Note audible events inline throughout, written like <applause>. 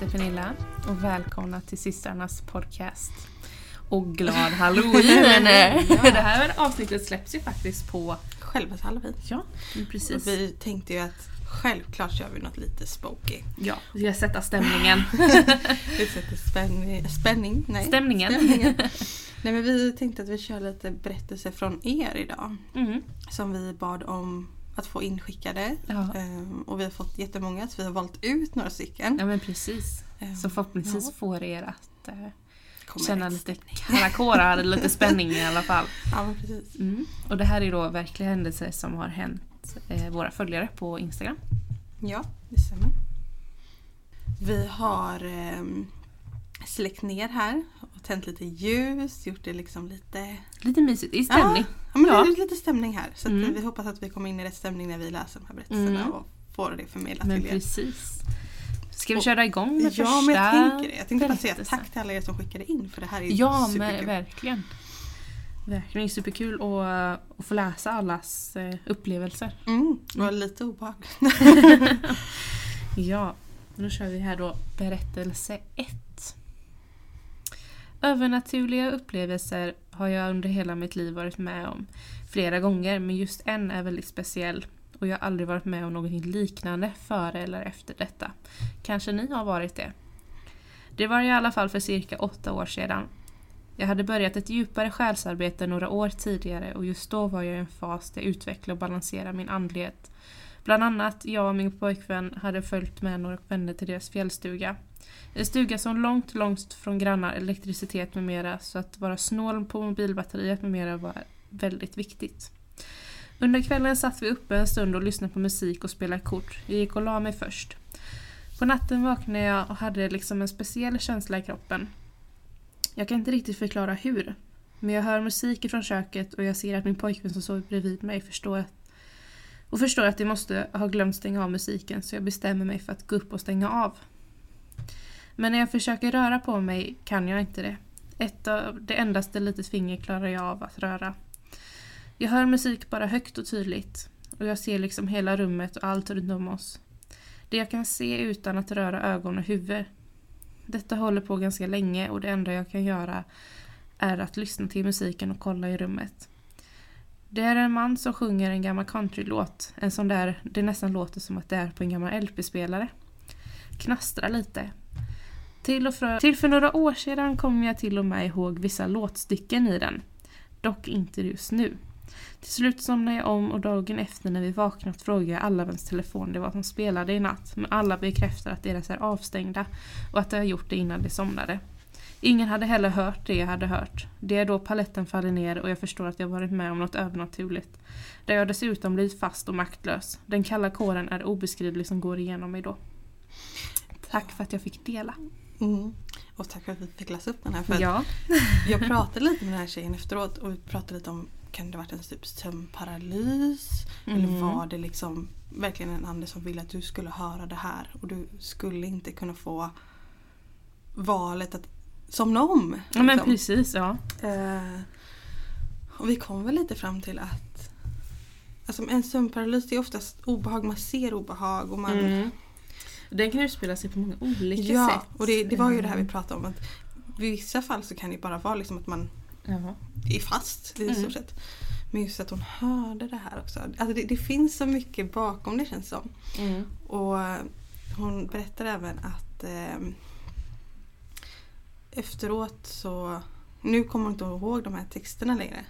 heter Pernilla och välkomna till systrarnas podcast. Och glad <laughs> halloween! Det här avsnittet släpps ju faktiskt på... Själva halloween. Ja, precis. Vi tänkte ju att självklart gör vi något lite spooky. Ja, vi ska sätta stämningen. <laughs> Vi sätter spänning, spänning nej. Stämningen. stämningen. <laughs> Nej men vi tänkte att vi kör lite berättelser från er idag. Mm. Som vi bad om att få inskickade. Ja. Ehm, och vi har fått jättemånga så vi har valt ut några stycken. ja, men precis. Ehm, Så förhoppningsvis ja, får er att eh, kommer känna lite kalla kårar, lite spänning i alla fall. <laughs> Ja men precis. Mm. Och det här är då verkliga händelser som har hänt eh, våra följare på Instagram. Ja, det stämmer. Vi har ehm, släckt ner här tänt lite ljus, gjort det liksom lite... Lite mysigt, i stämning. Ja, men Ja. det är lite stämning här. Så Mm. vi hoppas att vi kommer in i rätt stämning när vi läser de här berättelserna Mm. och får det förmedlat Men till er. precis. Ska vi köra igång med första Ja, men jag tänker det. Jag tänkte bara säga tack till alla er som skickade in för det här är Ja, men superkul. verkligen. Verkligen, är superkul att, att få läsa allas eh, upplevelser. Mm, det var lite obehagligt. <laughs> Ja, då kör vi här då berättelse 1. Övernaturliga upplevelser har jag under hela mitt liv varit med om flera gånger men just en är väldigt speciell och jag har aldrig varit med om någonting liknande före eller efter detta. Kanske ni har varit det? Det var i alla fall för cirka åtta år sedan. Jag hade börjat ett djupare själsarbete några år tidigare och just då var jag i en fas där jag utvecklade och balanserade min andlighet. Bland annat jag och min pojkvän hade följt med några vänner till deras fjällstuga. En stuga som långt, långt från grannar, elektricitet med mera så att vara snål på mobilbatteriet med mera var väldigt viktigt. Under kvällen satt vi uppe en stund och lyssnade på musik och spelade kort. Jag gick och la mig först. På natten vaknade jag och hade liksom en speciell känsla i kroppen. Jag kan inte riktigt förklara hur. Men jag hör musik från köket och jag ser att min pojkvän som sover bredvid mig förstår att och förstår att jag måste ha glömt stänga av musiken så jag bestämmer mig för att gå upp och stänga av. Men när jag försöker röra på mig kan jag inte det. Ett av det endaste litet finger klarar jag av att röra. Jag hör musik bara högt och tydligt och jag ser liksom hela rummet och allt runt om oss. Det jag kan se utan att röra ögon och huvud. Detta håller på ganska länge och det enda jag kan göra är att lyssna till musiken och kolla i rummet. Det är en man som sjunger en gammal countrylåt. En sån där, det nästan låter som att det är på en gammal LP-spelare. Knastrar lite. Till, och för, till för några år sedan kom jag till och med ihåg vissa låtstycken i den. Dock inte just nu. Till slut somnade jag om och dagen efter när vi vaknat frågade jag alla vems telefon det var som spelade i natt. Men alla bekräftar att deras är avstängda och att de har gjort det innan de somnade. Ingen hade heller hört det jag hade hört. Det är då paletten faller ner och jag förstår att jag varit med om något övernaturligt. Där jag dessutom blivit fast och maktlös. Den kalla kåren är obeskrivlig som går igenom mig då. Tack för att jag fick dela. Mm. Och tack för att vi fick läsa upp den här. För Ja. <laughs> Jag pratade lite med den här tjejen efteråt och vi pratade lite om kan det varit en typ sömnparalys? Eller Mm. var det liksom verkligen en ande som ville att du skulle höra det här och du skulle inte kunna få valet att somna om? ja men liksom. precis, ja. Eh, och vi kom väl lite fram till att alltså en sömnparalys det är oftast obehag, man ser obehag och man Mm. Den kan utspela sig på många olika Ja, sätt. och det, det var ju det här vi Mm. pratade om. Att I vissa fall så kan det bara vara liksom att man Ja. är fast i Mm. stort sett. Men just att hon hörde det här också. Alltså det, det finns så mycket bakom det känns som. Mm. Och eh, hon berättar även att eh, efteråt så nu kommer hon inte ihåg de här texterna längre.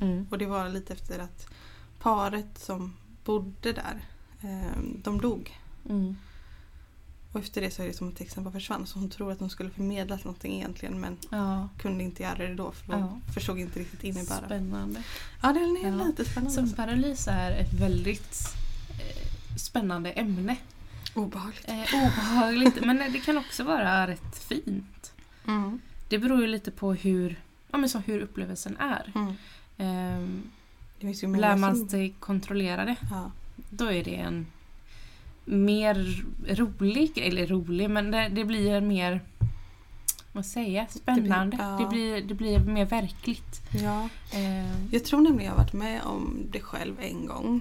Mm. Och det var lite efter att paret som bodde där, eh, de dog. Mm. Och efter det så är det som att texten bara försvann. Så hon tror att hon skulle förmedlat någonting egentligen men Ja. kunde inte göra det då för hon Ja. förstod inte riktigt innebörden. Spännande. Ja, den är Ja. lite spännande. Sömnparalys är ett väldigt eh, spännande ämne. Obehagligt. Eh, obehagligt, men det kan också vara rätt fint. Mm. Det beror ju lite på hur, ja, men så hur upplevelsen är. Mm. Ehm, Det lär man som... sig kontrollera det, Ja. då är det en mer rolig, eller rolig, men det, det blir en mer vad säger jag, spännande. ja. Det, blir, det blir mer verkligt. ja. Ehm, Jag tror nämligen jag har varit med om det själv en gång.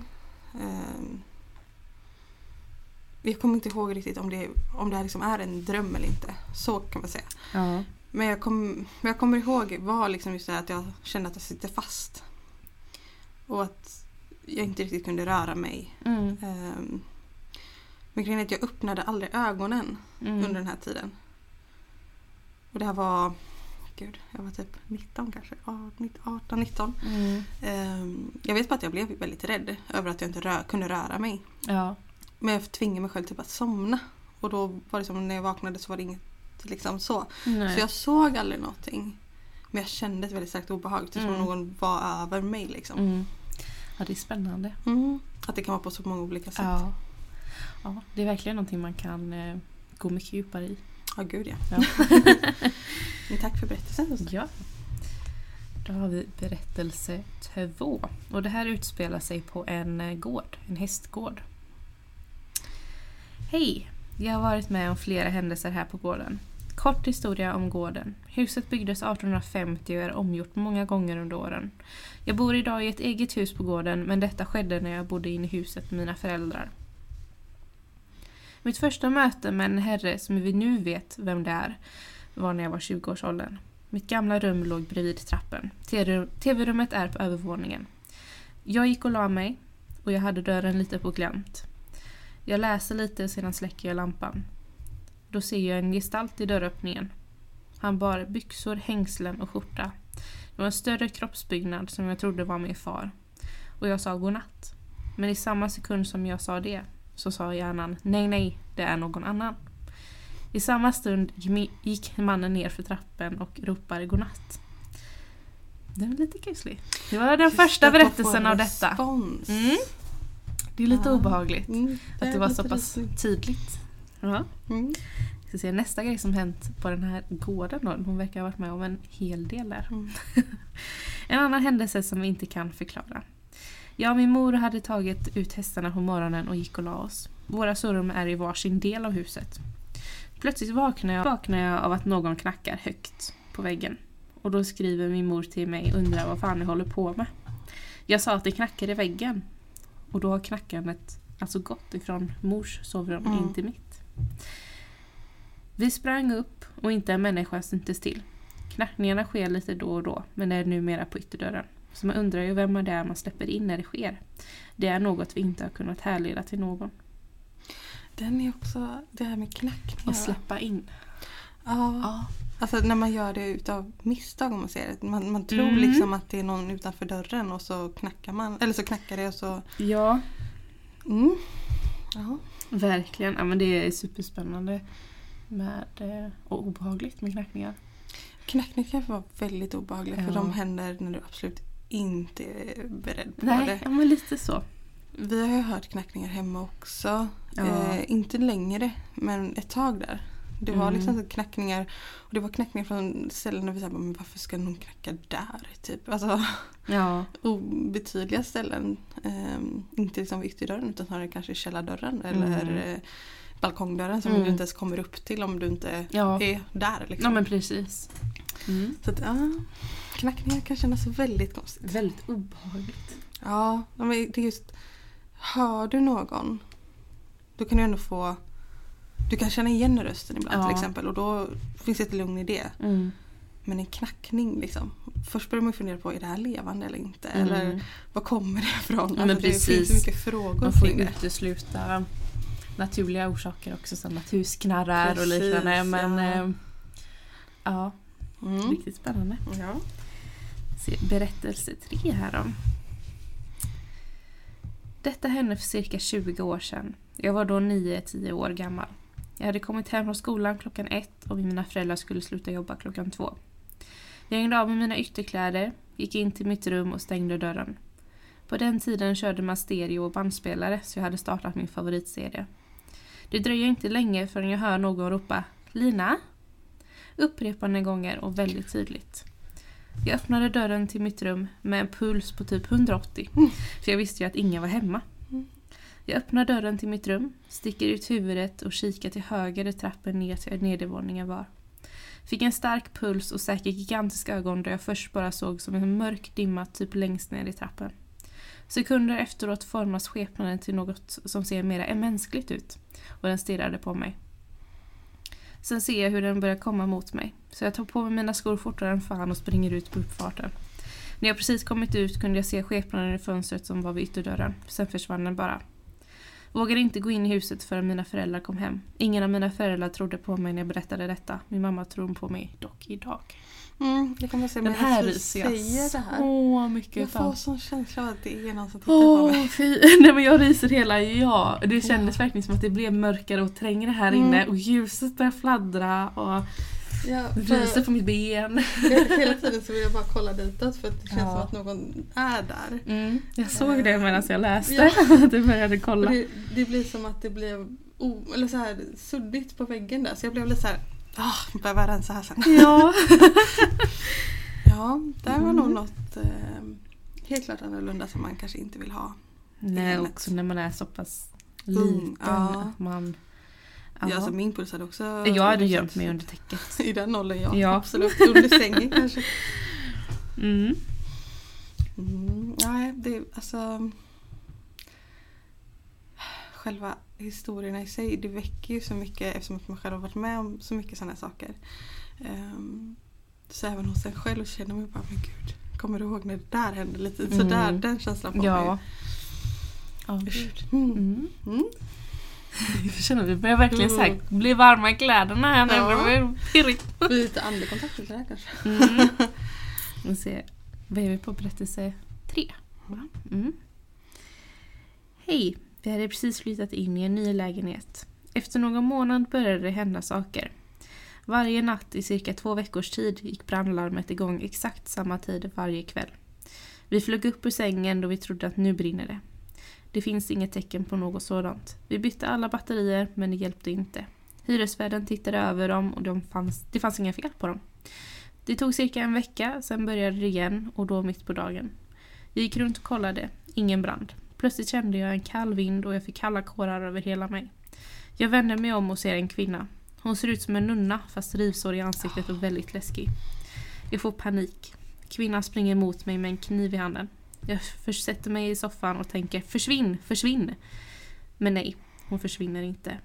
Jag kommer inte ihåg riktigt om det, om det här liksom är en dröm eller inte. Så kan man säga. Ja. Men jag, kom, jag kommer ihåg var liksom just det att jag kände att jag sitter fast. Och att jag inte riktigt kunde röra mig. Mm. Ehm, men grejen är att jag öppnade aldrig ögonen Mm. under den här tiden. Och det här var, gud, jag var typ 19 kanske, 18, 19. Mm. Ehm, jag vet bara att jag blev väldigt rädd över att jag inte rö- kunde röra mig. Ja. Men jag tvingade mig själv typ att somna. Och då var det som när jag vaknade så var det inget liksom så. Nej. Så jag såg aldrig någonting. Men jag kände ett väldigt starkt obehag. Typ som Mm. om någon var över mig liksom. Mm. Ja, det är spännande. Mm. Att det kan vara på så många olika sätt. Ja. ja. Det är verkligen någonting man kan eh, gå mycket djupare i. Ja, gud ja. Ja. <laughs> Men tack för berättelsen. Ja. Då har vi berättelse två. Och det här utspelar sig på en eh, gård, en hästgård. Hej! Jag har varit med om flera händelser här på gården. Kort historia om gården. Huset byggdes 1850 och är omgjort många gånger under åren. Jag bor idag i ett eget hus på gården men detta skedde när jag bodde inne i huset med mina föräldrar. Mitt första möte med en herre som vi nu vet vem det är var när jag var 20-årsåldern. Mitt gamla rum låg bredvid trappen. TV-rummet är på övervåningen. Jag gick och la mig och jag hade dörren lite på glänt. Jag läser lite sedan släcker jag lampan. Då ser jag en gestalt i dörröppningen. Han bar byxor, hängslen och skjorta. Det var en större kroppsbyggnad som jag trodde var min far. Och jag sa godnatt. Men i samma sekund som jag sa det så sa hjärnan nej, nej, det är någon annan. I samma stund gick mannen ner för trappen och ropade godnatt. Den är lite kuslig. Det var den Just första berättelsen av detta. Mm. Det är lite Ja. obehagligt Mm, att det var så pass rysligt. tydligt. Ja. Mm. Vi ska se nästa grej som hänt på den här gården då. Hon verkar ha varit med om en hel del där. Mm. <laughs> En annan händelse som vi inte kan förklara. Jag och min mor hade tagit ut hästarna på morgonen och gick och la oss. Våra sovrum är i varsin del av huset. Plötsligt vaknar jag, vaknar jag av att någon knackar högt på väggen. Och då skriver min mor till mig och undrar vad fan jag håller på med. Jag sa att det knackar i väggen. Och då har knackandet alltså gått ifrån mors sovrum Mm. in till mitt. Vi sprang upp och inte en människa syntes till. Knackningarna sker lite då och då, men är numera på ytterdörren. Så man undrar ju vem det är man släpper in när det sker. Det är något vi inte har kunnat härleda till någon. Den är också, det här med knackningar. Och släppa in. Ja. Ja. Alltså när man gör det utav misstag om man säger det. Man, man tror Mm. liksom att det är någon utanför dörren och så knackar man. Eller så knackar det och så... Ja, Mm. Verkligen. Ja, men det är superspännande med, eh, och obehagligt med knackningar. Knackningar kan vara väldigt obehagliga för Ja. de händer när du absolut inte är beredd på Nej, det. ja, men lite så. Vi har ju hört knackningar hemma också. Ja. Eh, inte längre, men ett tag där. Det var Mm. liksom knackningar och det var knackningar från ställen där vi sa men varför ska någon knacka där? Typ. Alltså <laughs> Ja, obetydliga ställen. Ehm, inte liksom vid ytterdörren utan snarare kanske källardörren eller Mm. eh, balkongdörren som Mm. du inte ens kommer upp till om du inte ja. är där. Liksom. ja men precis. Mm. Så att, ja, knackningar kan kännas väldigt konstigt. Väldigt obehagligt. Ja, men det är just Hör du någon då kan du ändå få Du kan känna igen rösten ibland Ja. till exempel och då finns det ett lugn i det. Mm. Men en knackning liksom. Först börjar man fundera på är det här levande eller inte? Mm. Eller var kommer det ifrån? Ja, alltså, det finns så mycket frågor Man får kring det. utesluta naturliga orsaker också som att hus knarrar och Precis, liknande. Men ja. ja, ja Mm. riktigt spännande. Ja. Se, berättelse tre här då. Detta hände för cirka 20 år sedan. Jag var då 9-10 år gammal. Jag hade kommit hem från skolan klockan ett och mina föräldrar skulle sluta jobba klockan två. Jag hängde av med mina ytterkläder, gick in till mitt rum och stängde dörren. På den tiden körde man stereo och bandspelare så jag hade startat min favoritserie. Det dröjer inte länge förrän jag hör någon ropa Lina? Upprepande gånger och väldigt tydligt. Jag öppnade dörren till mitt rum med en puls på typ 180. För jag visste ju att ingen var hemma. Jag öppnar dörren till mitt rum, sticker ut huvudet och kikar till höger där trappen ner till nedervåningen var. Fick en stark puls och säkert gigantiska ögon där jag först bara såg som en mörk dimma typ längst ner i trappen. Sekunder efteråt formas skepnaden till något som ser mer mänskligt ut. och den stirrade på mig. Sen ser jag hur den börjar komma mot mig. Så jag tar på mig mina skor fortare än fan och springer ut på uppfarten. När jag precis kommit ut kunde jag se skepnaden i fönstret som var vid ytterdörren. Sen försvann den bara. Vågade inte gå in i huset förrän mina föräldrar kom hem. Ingen av mina föräldrar trodde på mig när jag berättade detta. Min mamma tror på mig dock idag. Mm, det kan man säga Den här ryser jag säger det här. så Jag mycket får av. sån känsla av att det är någon som tittar på Åh mig. fy! <laughs> Nej men jag ryser hela, ja. Det kändes verkligen som att det blev mörkare och trängre här Mm. inne och ljuset började fladdra och Ja, <laughs> ryser på mitt ben. hela tiden så vill jag bara kolla ditåt för att det känns Ja. som att någon är där. Mm, jag såg det medan jag läste. Ja. <laughs> Du började kolla. det, det blir som att det blev o, eller så här, suddigt på väggen där så jag blev lite så här. Ah, behöver jag rensa här sen. <laughs> Ja. Ja, det var nog Mm. något eh, helt klart annorlunda som man kanske inte vill ha. Nej, också när man är så pass Ung, liten. ja. Att man... Ja. Alltså min puls hade också... jag hade gömt mig under täcket. <laughs> I den åldern ja, Ja. absolut. Under sängen <laughs> kanske. Mm. Mm, nej, det alltså... Själva historierna i sig, det väcker ju så mycket eftersom att man själv har varit med om så mycket sådana saker. Ehm, så även hos en själv känner man bara, men gud, kommer du ihåg när det där hände? Lite Mm. sådär, den känslan får Ja. man Ja, ju. <laughs> Jag känner vi börjar verkligen så här, bli varma i kläderna här nu. Ja. Pirrigt. Lite andekontakt lite där kanske. Mm. <laughs> Vi ser. Vad är vi på berättelse tre? va? Mm. Hej! Vi hade precis flyttat in i en ny lägenhet. Efter någon månad började det hända saker. Varje natt i cirka två veckors tid gick brandlarmet igång exakt samma tid varje kväll. Vi flög upp ur sängen då vi trodde att nu brinner det. Det finns inget tecken på något sådant. Vi bytte alla batterier men det hjälpte inte. Hyresvärden tittade över dem och de fanns, det fanns inga fel på dem. Det tog cirka en vecka, sen började det igen och då mitt på dagen. Jag gick runt och kollade, ingen brand. Plötsligt kände jag en kall vind och jag fick kalla kårar över hela mig. Jag vände mig om och ser en kvinna. Hon ser ut som en nunna fast rivsår i ansiktet och väldigt läskig. Jag får panik. Kvinnan springer mot mig med en kniv i handen. Jag sätter mig i soffan och tänker försvinn, försvinn. Men nej, hon försvinner inte.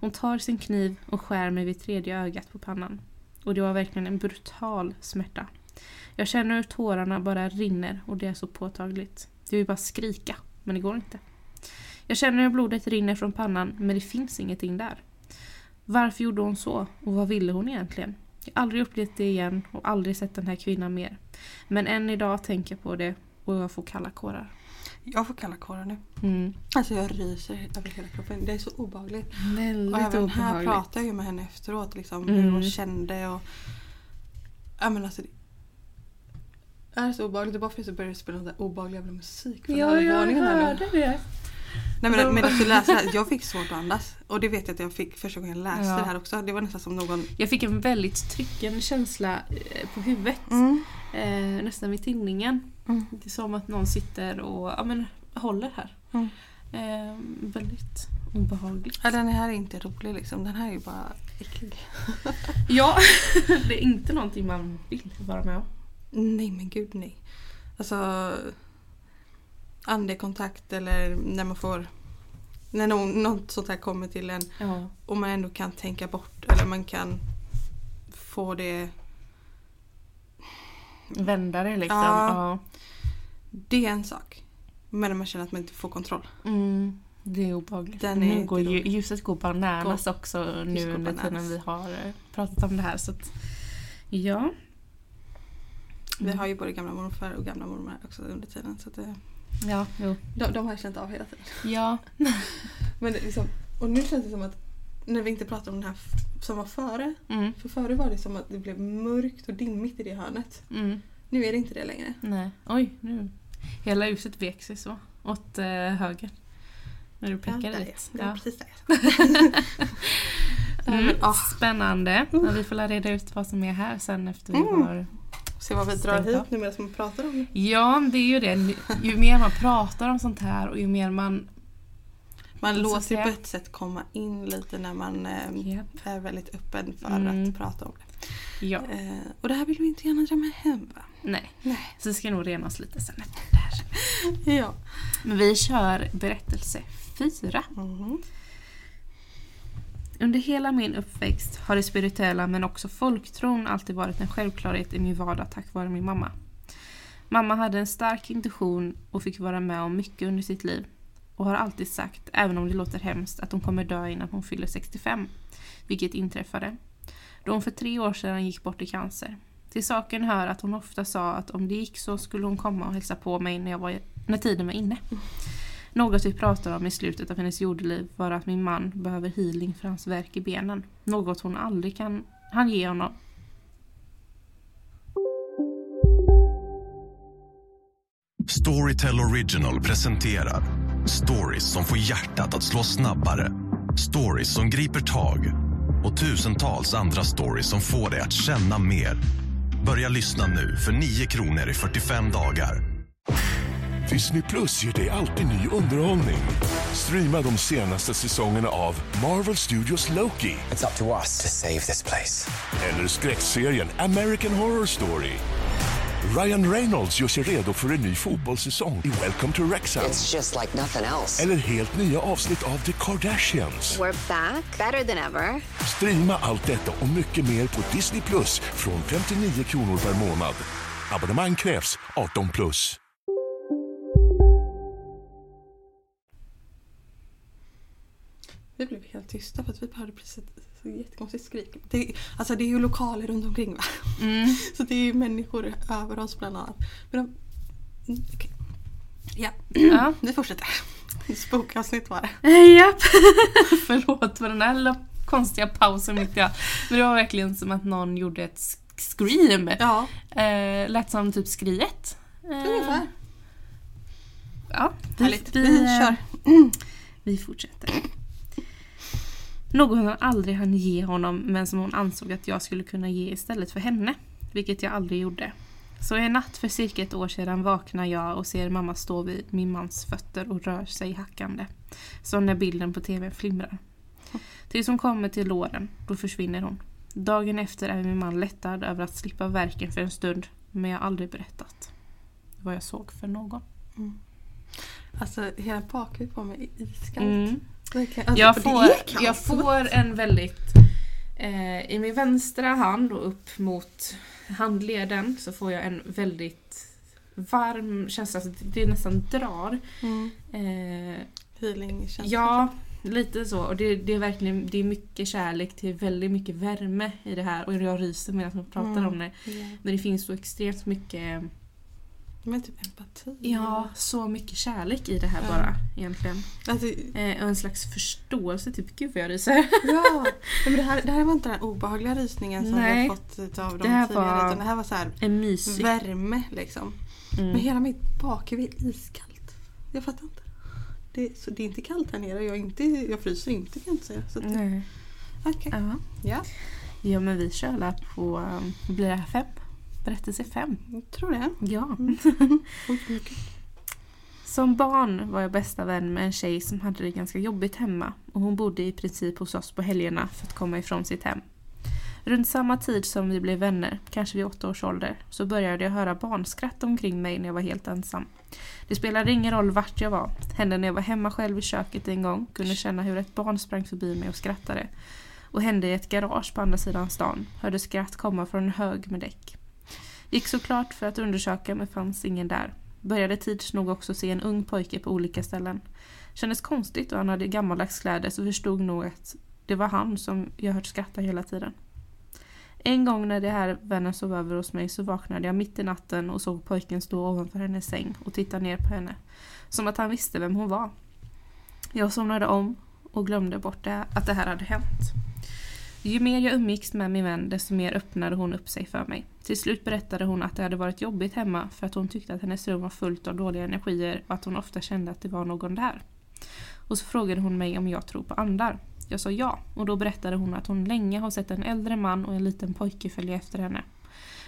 Hon tar sin kniv och skär mig vid tredje ögat på pannan. Och det var verkligen en brutal smärta. Jag känner hur tårarna bara rinner och det är så påtagligt. Jag vill bara skrika, men det går inte. Jag känner hur blodet rinner från pannan, men det finns ingenting där. Varför gjorde hon så? Och vad ville hon egentligen? Jag har aldrig upplevt det igen och aldrig sett den här kvinnan mer. Men än idag tänker jag på det och jag får kalla kårar. Jag får kalla kårar nu. Mm. Alltså jag ryser över hela kroppen. Det är så obehagligt. Väldigt Och även här obehagligt. pratar jag ju med henne efteråt liksom, Mm. hur hon kände och... Ja men alltså det är så obehagligt. Det bara för att jag började spela någon där obehaglig jävla musik från Ja, jag här hörde det. Nej men medan du läste det här, jag fick svårt att andas. Och det vet jag att jag fick första gången jag läste Ja. det här också. Det var nästan som någon... Jag fick en väldigt tryckande känsla eh, på huvudet. Mm. Eh, nästan vid tinningen. Mm. Det är som att någon sitter och ja, men, håller här. Mm. Eh, väldigt obehagligt. Ja, den här är inte rolig liksom. Den här är ju bara äcklig. <laughs> Ja, <laughs> det är inte någonting man vill vara med om. Nej men gud nej. Alltså andekontakt eller när man får när någon, något sånt här kommer till en Ja. och man ändå kan tänka bort eller man kan få det Vända det liksom. Ja. Ja. Det är en sak. Men när man känner att man inte får kontroll. Mm, det är obehagligt. Den är nu går ju, ljuset går bananas också nu går under tiden bananas. vi har eh, pratat om det här. Så att, ja. Vi Mm. har ju både gamla morfar och gamla mormor också under tiden. Så att det, Ja, jo. de, de har jag känt av hela tiden. Ja. <laughs> Men det, liksom, och nu känns det som att när vi inte pratar om den här som var före. Mm, För före var det som att det blev mörkt och dimmigt i det hörnet. mm. Nu är det inte det längre. Nej. Oj, nu. Hela huset vek sig så. Åt eh, höger. När du pekade dit. Det Ja. precis där. <laughs> Mm. Mm. Spännande. Ja, vi får reda ut vad som är här sen efter vi Mm. har... Se vad vi drar hit av. nu medan man pratar om det. Ja, det är ju det. Ju mer man pratar om sånt här och ju mer man... Man låter på ett sätt komma in lite när man eh, Japp. är väldigt öppen för Mm. att prata om det. Ja. Eh, och det här vill vi inte gärna dra med hem va? Nej. Nej. Så vi ska nog rena oss lite sen efter det här. <laughs> Ja. Men vi kör berättelse fyra. Mhm. Under hela min uppväxt har det spirituella men också folktron alltid varit en självklarhet i min vardag tack vare min mamma. Mamma hade en stark intuition och fick vara med om mycket under sitt liv och har alltid sagt, även om det låter hemskt, att hon kommer dö innan hon fyller 65. Vilket inträffade. Då hon för tre år sedan gick bort i cancer. Till saken hör att hon ofta sa att om det gick så skulle hon komma och hälsa på mig när, jag var, när tiden var inne. Något vi pratade om i slutet av hennes jordeliv var att min man behöver healing för hans verk i benen. Något hon aldrig kan han ge honom. Storytel Original presenterar stories som får hjärtat att slå snabbare. Stories som griper tag och tusentals andra stories som får dig att känna mer. Börja lyssna nu för 9 kronor i 45 dagar. Disney Plus ger dig alltid ny underhållning. Streama de senaste säsongerna av Marvel Studios Loki It's up to us to save this place. eller skräckserien American Horror Story. Ryan Reynolds gör sig redo för en ny fotbollssäsong i Welcome to Wrexham. It's just like nothing else. Eller helt nya avsnitt av The Kardashians. We're back, better than ever. Streama allt detta och mycket mer på Disney Plus från 59 kronor per månad. Abonnemang krävs 18 plus. Vi blev helt tysta för att vi hörde precis jättekonstigt skrik. Det, alltså det är ju lokaler runt omkring va? <laughs> Så det är ju människor över oss bland annat. Men de, mm, okej. Ja, Ja. <clears throat> vi fortsätter. Spokavsnitt var det. <laughs> Japp. <laughs> Förlåt för den här konstiga pausen mitt allt. Men det var verkligen som att någon gjorde ett scream. Ja, Eh, lät som typ skriet. Eh, ungefär. Ja, Härligt. Vi, eh, kör. Vi fortsätter. Något hon aldrig hann ge honom men som hon ansåg att jag skulle kunna ge istället för henne. Vilket jag aldrig gjorde. Så en natt för cirka ett år sedan vaknar jag och ser mamma stå vid min mans fötter och rör sig hackande. Som när bilden på tv flimrar. Tills hon kommer till låren, då försvinner hon. Dagen efter är min man lättad över att slippa verken för en stund, men jag har aldrig berättat vad jag såg för någon. Alltså hela bakhuvudet på mig är iskallt. Mm. Alltså, Jag får, jag får en väldigt... Eh, I min vänstra hand och upp mot handleden så får jag en väldigt varm känsla. Alltså det nästan drar. Mm. Eh, Healing känns ja, lite så. Och det, det är verkligen det är mycket kärlek till väldigt mycket värme i det här. Och jag ryser medan jag pratar Mm. om det. Ja. Men det finns så extremt mycket Men typ empati. Ja, så mycket kärlek i det här Ja. bara egentligen. Alltså, Eh, och en slags förståelse. Typ, gud vad jag ryser. ja. <laughs> men det, här, det här var inte den obehagliga rysningen som vi Nej. har fått av Det de här tidigare. var- Utan det här var så här En mysig. värme liksom. Mm. Men hela mitt bakhuvud är iskallt. Jag fattar inte. Det, så det är inte kallt här nere. Jag, inte, jag fryser inte kan jag inte säga. Så att, Nej. Okej. Ja. Ja, ja, men vi kör på, vad blir det här, fem? Berättelse fem. jag tror det. Ja. Mycket. <laughs> Som barn var jag bästa vän med en tjej som hade det ganska jobbigt hemma och hon bodde i princip hos oss på helgerna för att komma ifrån sitt hem. Runt samma tid som vi blev vänner, kanske vid åtta års ålder, så började jag höra barnskratt omkring mig när jag var helt ensam. Det spelade ingen roll vart jag var. Hände när jag var hemma själv i köket en gång, kunde känna hur ett barn sprang förbi mig och skrattade. Och hände i ett garage på andra sidan stan, hörde skratt komma från en hög med däck. Gick såklart för att undersöka men fanns ingen där. Började tids nog också se en ung pojke på olika ställen. Kändes konstigt och han hade gammaldags kläder så förstod nog att det var han som jag hört skratta hela tiden. En gång när det här vännen sov över hos mig så vaknade jag mitt i natten och såg pojken stå ovanför hennes säng och titta ner på henne. Som att han visste vem hon var. Jag somnade om och glömde bort det, att det här hade hänt. Ju mer jag umgicks med min vän desto mer öppnade hon upp sig för mig. Till slut berättade hon att det hade varit jobbigt hemma för att hon tyckte att hennes rum var fullt av dåliga energier och att hon ofta kände att det var någon där. Och så frågade hon mig om jag tror på andar. Jag sa ja och då berättade hon att hon länge har sett en äldre man och en liten pojke följa efter henne.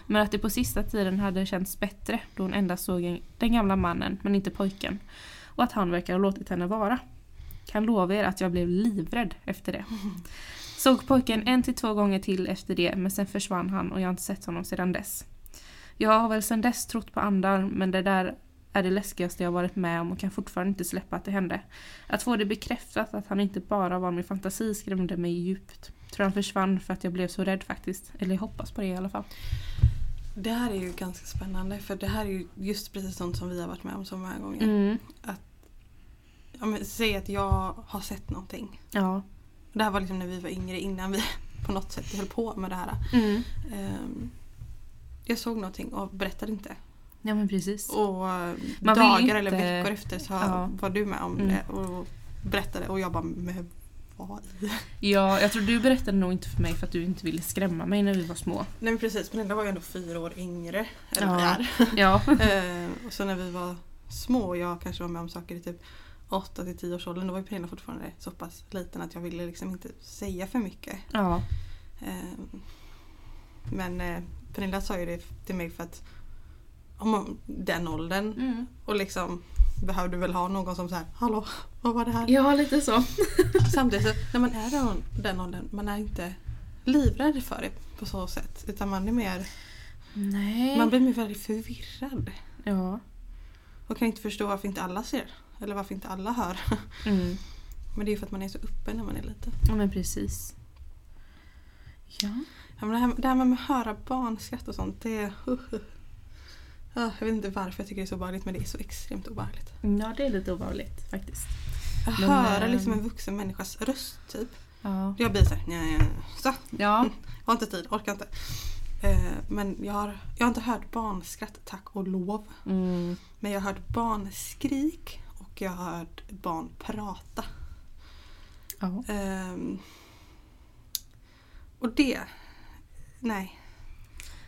Men att det på sista tiden hade känts bättre då hon endast såg den gamla mannen men inte pojken. Och att han verkar ha låtit henne vara. Kan lova er att jag blev livrädd efter det. Såg pojken en till två gånger till efter det men sen försvann han och jag har inte sett honom sedan dess. Jag har väl sedan dess trott på andar men det där är det läskigaste jag varit med om och kan fortfarande inte släppa att det hände. Att få det bekräftat att han inte bara var min fantasi skrämde mig djupt. Tror han försvann för att jag blev så rädd faktiskt. Eller jag hoppas på det i alla fall. Det här är ju ganska spännande för det här är ju just precis sånt som vi har varit med om så många gånger. Mm. Ja, men, säg att jag har sett någonting. Ja. Det här var liksom när vi var yngre innan vi <laughs> på något sätt höll på med det här. Mm. Ehm, jag såg någonting och berättade inte. Ja men precis. Och eh, Man dagar inte- eller veckor efter så Ja. var du med om Mm. det och berättade och jag bara med vad? <laughs> Ja, jag tror du berättade nog inte för mig för att du inte ville skrämma mig när vi var små. Nej men precis, men den var ju ändå fyra år yngre. Eller Ja. är. Ja. <laughs> Ehm, och så när vi var små och jag kanske var med om saker i typ 8 till 10 års åldern då var ju Pernilla fortfarande så pass liten att jag ville liksom inte säga för mycket. Ja. Ehm, Men eh, Pernilla sa ju det till mig för att om man- den åldern Mm. och liksom behövde väl ha någon som säger Hallå, vad var det här? Ja, lite så. <laughs> Samtidigt så när man är den, den åldern, man är inte livrädd för det på så sätt. Utan man är mer, Nej. man blir mer väldigt förvirrad. Ja. Och kan inte förstå varför inte alla ser. Eller varför inte alla hör. <laughs> Mm. Men det är ju för att man är så uppe när man är liten. Ja men precis. Ja. Ja, men det, här, det här med att höra barnskratt och sånt, det är... Ja, jag vet inte varför jag tycker det är så obehagligt men det är så extremt obehagligt. Ja, det är lite obehagligt faktiskt. Att Men, höra ehm, liksom en vuxen människas röst typ. Ja. Jag blir såhär, nej, nej, så. Ja. <laughs> Jag har inte tid, orkar inte. Eh, men jag har, jag har inte hört barnskratt, tack och lov. Mm. Men jag har hört barnskrik och jag har hört barn prata. Ja. Ehm, och det, nej.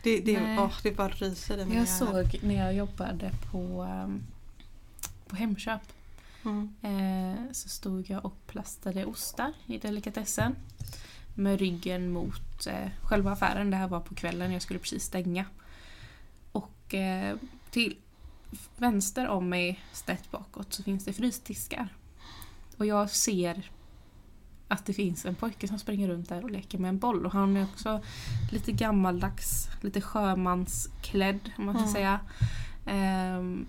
Det, det, Nej. åh, det bara ryser i mig. Jag såg när jag jobbade på, ehm, på Hemköp Mm. eh, så stod jag och plastade ostar i delikatessen med ryggen mot eh, själva affären. Det här var på kvällen, jag skulle precis stänga. Och eh, till vänster om mig, snett bakåt, så finns det frysdiskar. Och jag ser att det finns en pojke som springer runt där och leker med en boll. Och han är också lite gammaldags, lite sjömansklädd om man ska Mm. säga. Ehm,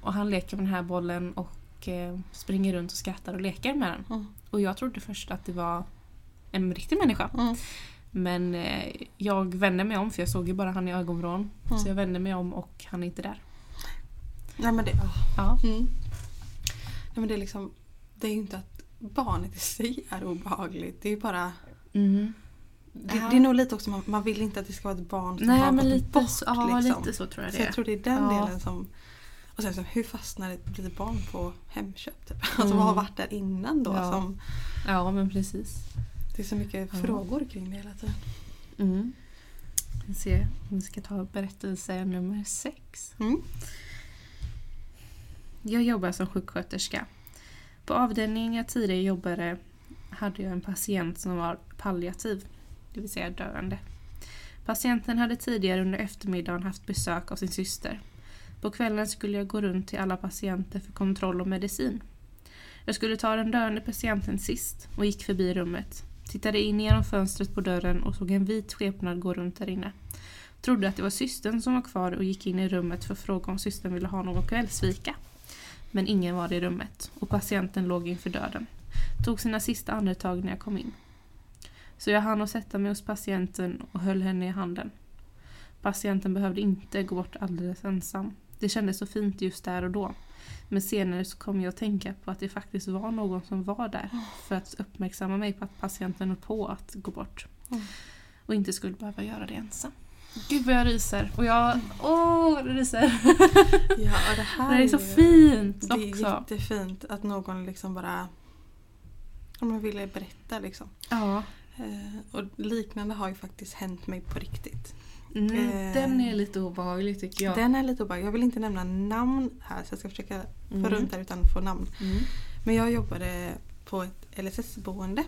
och han leker med den här bollen och eh, springer runt och skrattar och leker med den. Mm. Och jag trodde först att det var en riktig människa. Mm. Men eh, jag vände mig om för jag såg ju bara han i ögonvrån. Mm. Så jag vände mig om och han är inte där. Nej men det. Ja. Mm. Nej, men det är liksom, det är ju inte att barnet i sig är obehagligt. Det är bara Mm. Det, Ja. det är nog lite också man, man vill inte att det ska vara ett barn som Nej har men lite bort. så, ja, liksom. lite så tror jag Så det jag är. tror det är den Ja. delen som... Och sen så, hur fastnar ett litet barn på Hemköp? Typ? Alltså Mm. vad har varit där innan då? Ja. Som, Ja men precis. det är så mycket Ja. frågor kring det hela tiden. Mm. Vi ser, vi ska ta berättelse nummer sex. Mm. Jag jobbar som sjuksköterska. På avdelningen jag tidigare jobbade hade jag en patient som var palliativ, det vill säga döende. Patienten hade tidigare under eftermiddagen haft besök av sin syster. På kvällen skulle jag gå runt till alla patienter för kontroll och medicin. Jag skulle ta den döende patienten sist och gick förbi rummet. Tittade in genom fönstret på dörren och såg en vit skepnad gå runt där inne. Trodde att det var systern som var kvar och gick in i rummet för att fråga om systern ville ha någon kvällsfika. Men ingen var i rummet och patienten låg inför döden. Tog sina sista andetag när jag kom in. Så jag hann att sätta mig hos patienten och höll henne i handen. Patienten behövde inte gå bort alldeles ensam. Det kändes så fint just där och då. Men senare så kom jag att tänka på att det faktiskt var någon som var där för att uppmärksamma mig på att patienten höll på att gå bort. Mm. Och inte skulle behöva göra det ensam. Gud vad jag ryser. Och jag... Åh, det ryser. <laughs> Ja, det här Det är så fint Det är också. jättefint att någon liksom bara ja, men ville berätta liksom. Ja. Eh, och liknande har ju faktiskt hänt mig på riktigt. Mm, Eh, den är lite obehaglig tycker jag. Den är lite obehaglig. Jag vill inte nämna namn här så jag ska försöka få Mm. runt där utan att få namn. Mm. Men jag jobbade på ett LSS-boende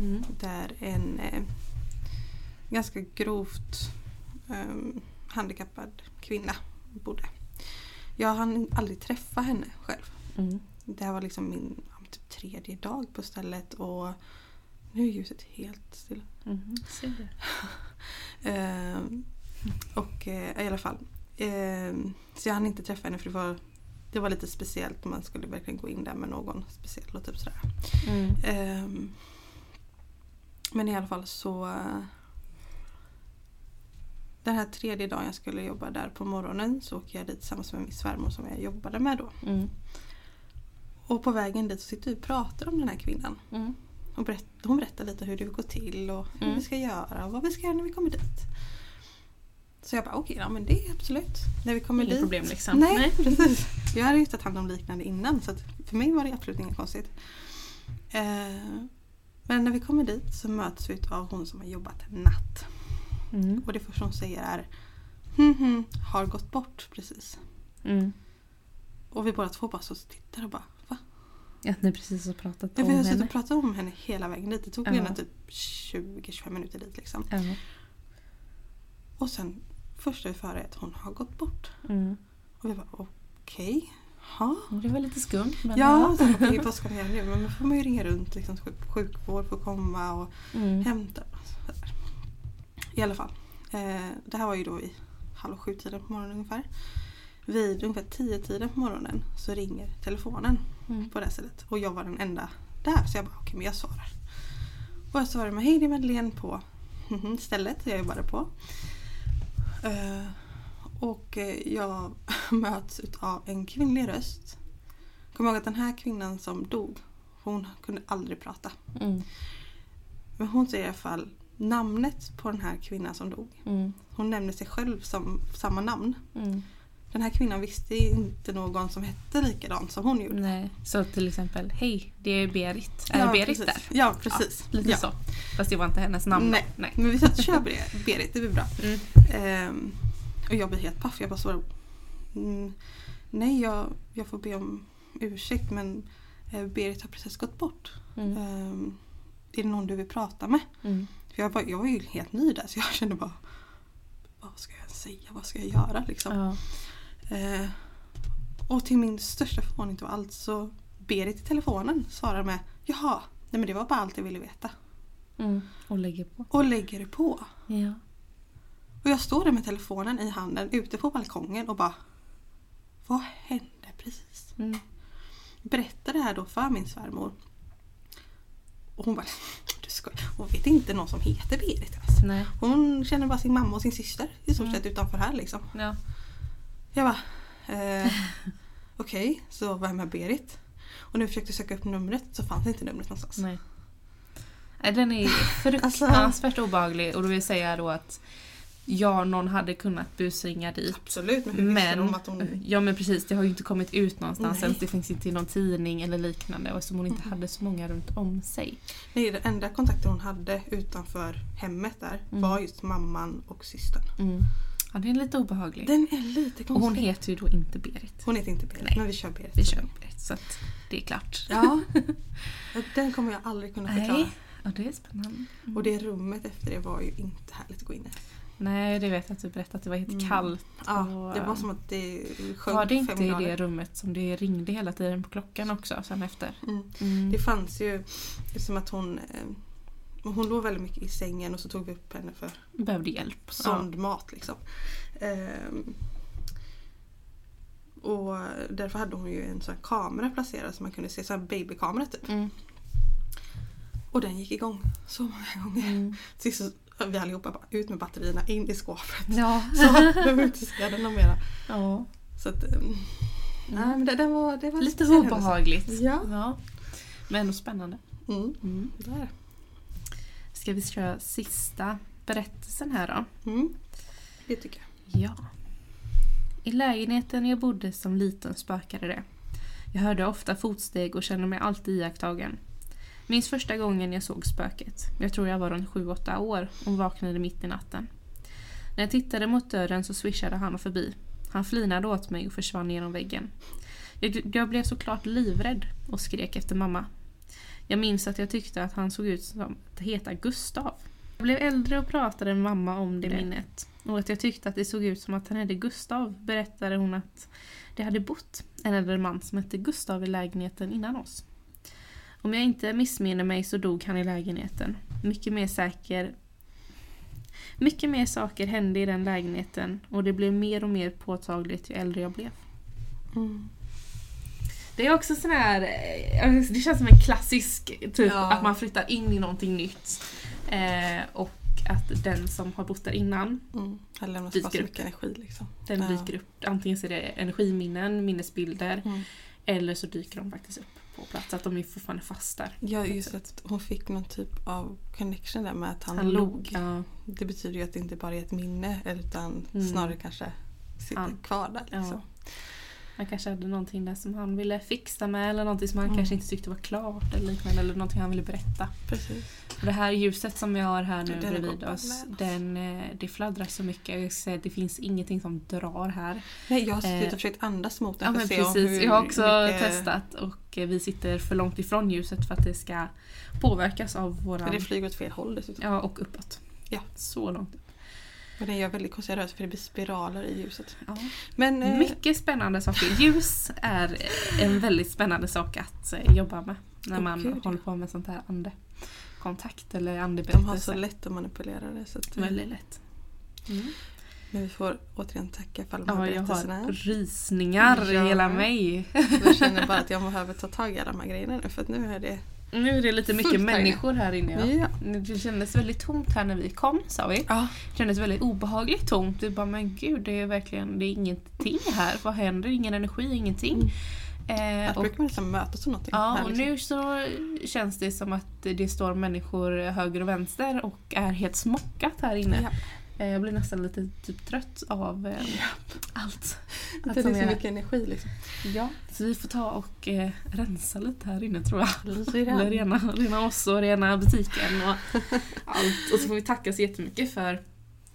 Mm. där en eh, ganska grovt eh, handikappad kvinna bodde. Jag hann aldrig träffa henne själv. Mm. Det här var liksom min typ tredje dag på stället och nu är ljuset helt stilla. Mm. Ser det. <laughs> Eh, och eh, i alla fall. Eh, så jag hann inte träffa henne för det var det var lite speciellt. Man skulle verkligen gå in där med någon speciell och typ sådär. Mm. Ehm, men i alla fall så den här tredje dagen jag skulle jobba där på morgonen så åker jag dit tillsammans med min svärmor som jag jobbade med då. Mm. Och på vägen dit så sitter vi och pratar om den här kvinnan. Mm. Och berätt, hon berättar lite hur det går till och hur Mm. vi ska göra och vad vi ska göra när vi kommer dit. Så jag bara okej, ja men det är absolut. När vi kommer Inget dit. problem liksom. Nej, Nej. <laughs> precis. Jag hade ju tagit hand om liknande innan så för mig var det absolut inget konstigt. Eh, men när vi kommer dit så möts vi av hon som har jobbat natt. Mm. Och det första hon säger är hm, hm, har gått bort precis. Mm. Och vi båda två bara så tittar och bara va? Att ni precis har pratat Ja, om vi har suttit henne. och pratat om henne hela vägen dit. Det tog Ja. gärna typ 20-25 minuter dit liksom. Ja. Och sen första vi får höra är att hon har gått bort. Mm. Och vi bara okej. Ja. Det var lite skumt. Men Ja, så, okej, vad ska vi göra nu? Men då får man ju ringa runt. Liksom, sjuk- sjukvård får komma och Mm. hämta. I alla fall. Eh, det här var ju då i halv sju tiden på morgonen ungefär. Vid ungefär tio tiden på morgonen så ringer telefonen Mm. på det här stället. Och jag var den enda där så jag bara okej men jag svarar. Och jag svarar med hej det är Madeleine på <laughs> stället jag jobbade på. Eh, och jag <laughs> möts av en kvinnlig röst. Kom ihåg att den här kvinnan som dog, hon kunde aldrig prata. Mm. Men hon säger i alla fall namnet på den här kvinnan som dog. Mm. Hon nämner sig själv som samma namn. Mm. Den här kvinnan visste inte någon som hette likadant som hon gjorde. Nej, så till exempel, hej, det är Berit. Är Berit precis. där? Ja, precis. Ja, lite Ja. så. Fast det var inte hennes namn. Nej. Nej. Men vi satt och kör Berit, <laughs> Berit, det blir bra. Mm. Ehm, och jag blir helt paff. Jag bara svarar mm, Nej, jag, jag får be om ursäkt men eh, Berit har precis gått bort. Mm. Ehm, är det någon du vill prata med? Mm. För jag, var, jag var ju helt ny där så jag kände bara Vad ska jag säga? Vad ska jag göra? Liksom. Ja. Eh, och till min största förvåning då alltså Berit i telefonen svarar med Jaha, nej men det var bara allt jag ville veta. Mm. Och lägger på. Och lägger på. Ja. Och jag står där med telefonen i handen ute på balkongen och bara Vad hände precis? Mm. Berättar det här då för min svärmor. Och hon bara ska, Hon vet inte någon som heter Berit ens. Nej. Hon känner bara sin mamma och sin syster i stort Mm. sett utanför här liksom. Ja. Jag bara eh, <laughs> Okej, så vem är Berit? Och när jag försökte söka upp numret så fanns inte numret någonstans. Nej. Den är <laughs> Alltså- fruktansvärt obehaglig och då vill jag säga då att ja, någon hade kunnat busringa dit. Absolut, men hur visste Men, de att hon... ja men precis, det har ju inte kommit ut någonstans ens. Det finns inte i någon tidning eller liknande och som hon inte Mm. hade så många runt om sig. Nej, den enda kontakten hon hade utanför hemmet där Mm. var just mamman och systern. Mm. Ja, det är lite obehaglig. Den är lite konstig. och hon heter ju då inte Berit. Hon heter inte Berit, Nej. men vi kör Berit. Vi kör Berit så att det är klart. Ja. Den kommer jag aldrig kunna förklara. Nej, ja, det är spännande. Och det rummet efter det var ju inte härligt att gå in i. Nej, det vet jag att du berättade att det var helt Mm. kallt. Ja, det var som att det sjönk Var det inte i det rummet som det ringde hela tiden på klockan också sen efter? Mm. Mm. Det fanns ju, som att hon eh, hon låg väldigt mycket i sängen och så tog vi upp henne för Behövde hjälp. sondmat liksom. Ehm, och därför hade hon ju en sån kamera placerad så man kunde se, här babykamera typ. Ja. Mm. Och den gick igång så många gånger. Mm. Sist <laughs> vi allihopa bara ut med batterierna in i skåpet. Ja. <laughs> Så behöver inte se den mera. ja. Så att, ehm, nej men det, det var, det var Lite obehagligt. Ja. Men ändå spännande. Mm. Mm. Där. Ska vi köra sista berättelsen här då? Mm. Det tycker jag. Ja. I lägenheten jag bodde som liten spökade det. Jag hörde ofta fotsteg och kände mig alltid iakttagen. Minns första gången jag såg spöket. Jag tror jag var runt 7-8 år och vaknade mitt i natten. När jag tittade mot dörren så swishade han förbi. Han flinade åt mig och försvann genom väggen. Jag, jag blev såklart livrädd och skrek efter mamma. Jag minns att jag tyckte att han såg ut som att heta Gustav. Jag blev äldre och pratade med mamma om det minnet. Och att jag tyckte att det såg ut som att han hette Gustav berättade hon att det hade bott en äldre man som hette Gustav i lägenheten innan oss. Om jag inte missminner mig så dog han i lägenheten. Mycket mer säker mycket mer saker hände i den lägenheten och det blev mer och mer påtagligt ju äldre jag blev. Mm. Det är också sån här, eh, det känns som en klassisk typ Ja. att man flyttar in i någonting nytt. Eh, och att den som har bott där innan, Mm. Dyker upp. mycket energi liksom. den Ja. dyker upp. Antingen så är det energiminnen, minnesbilder Mm. Eller så dyker de faktiskt upp på plats. Att de är fortfarande fast där. Ja, just att hon fick någon typ av connection där med att han, Han log. Ja, Det betyder ju att det inte bara är ett minne utan Mm. snarare kanske sitter Ja. kvar där. Liksom. ja. Han kanske hade någonting där som han ville fixa med eller någonting som han Mm. kanske inte tyckte var klart eller liknande. Eller någonting han ville berätta. Precis. Och det här ljuset som vi har här nu Den bredvid kopplad oss, den, eh, det fladdrar så mycket. Jag säga det finns ingenting som drar här. Nej, jag har suttit Eh, och försökt andas mot den Ja men precis, hur jag har också mycket- testat och eh, vi sitter för långt ifrån ljuset för att det ska påverkas av För våran... det flyger åt fel håll dessutom. Ja och uppåt. Ja. Så långt upp. Och den gör väldigt konstiga rörelser för det blir spiraler i ljuset. Ja. Men eh, Mycket spännande saker. Ljus är en väldigt spännande sak att eh, jobba med när man gud, ja. håller på med sånt här andekontakt eller de har andeberättelse. så lätt att manipulera det. Så att, eh, Väldigt lätt. Mm. Men vi får återigen tacka för alla de här Ja, jag berättelserna. har rysningar i Ja. hela mig. Jag känner bara att jag behöver ta tag i alla de här grejerna nu för att nu är det... Nu är det lite mycket människor här inne. Ja. Ja. Det kändes väldigt tomt här när vi kom sa vi. Ja. Det kändes väldigt obehagligt tomt. Det bara men gud det är verkligen det är ingenting här. Vad händer? Ingen energi, ingenting. Eh, Att och, brukar man nästan mötas om någonting. ja, här, och liksom. nu så känns det som att det står människor höger och vänster och är helt smockat här inne. Ja. Eh, jag blir nästan lite typ trött av eh, allt. Det Allt är så mycket energi liksom. Ja, så vi får ta och eh, rensa lite här inne tror jag. Eller rena, rena oss och rena butiken och allt. Och så får vi tacka så jättemycket för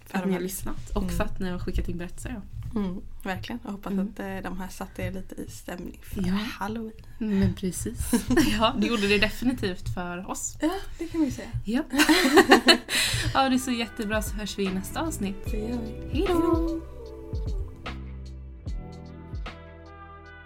För att ni har lyssnat och Mm. för att ni har skickat in berättelser. Ja. Mm, verkligen. Jag hoppas Mm. att eh, de här satte er lite i stämning för Ja. halloween. Men precis. <laughs> Ja, det gjorde det definitivt för oss. Ja, det kan vi säga. Ja. <laughs> ja, det är så jättebra så hörs vi i nästa avsnitt. Det gör vi. Hej då!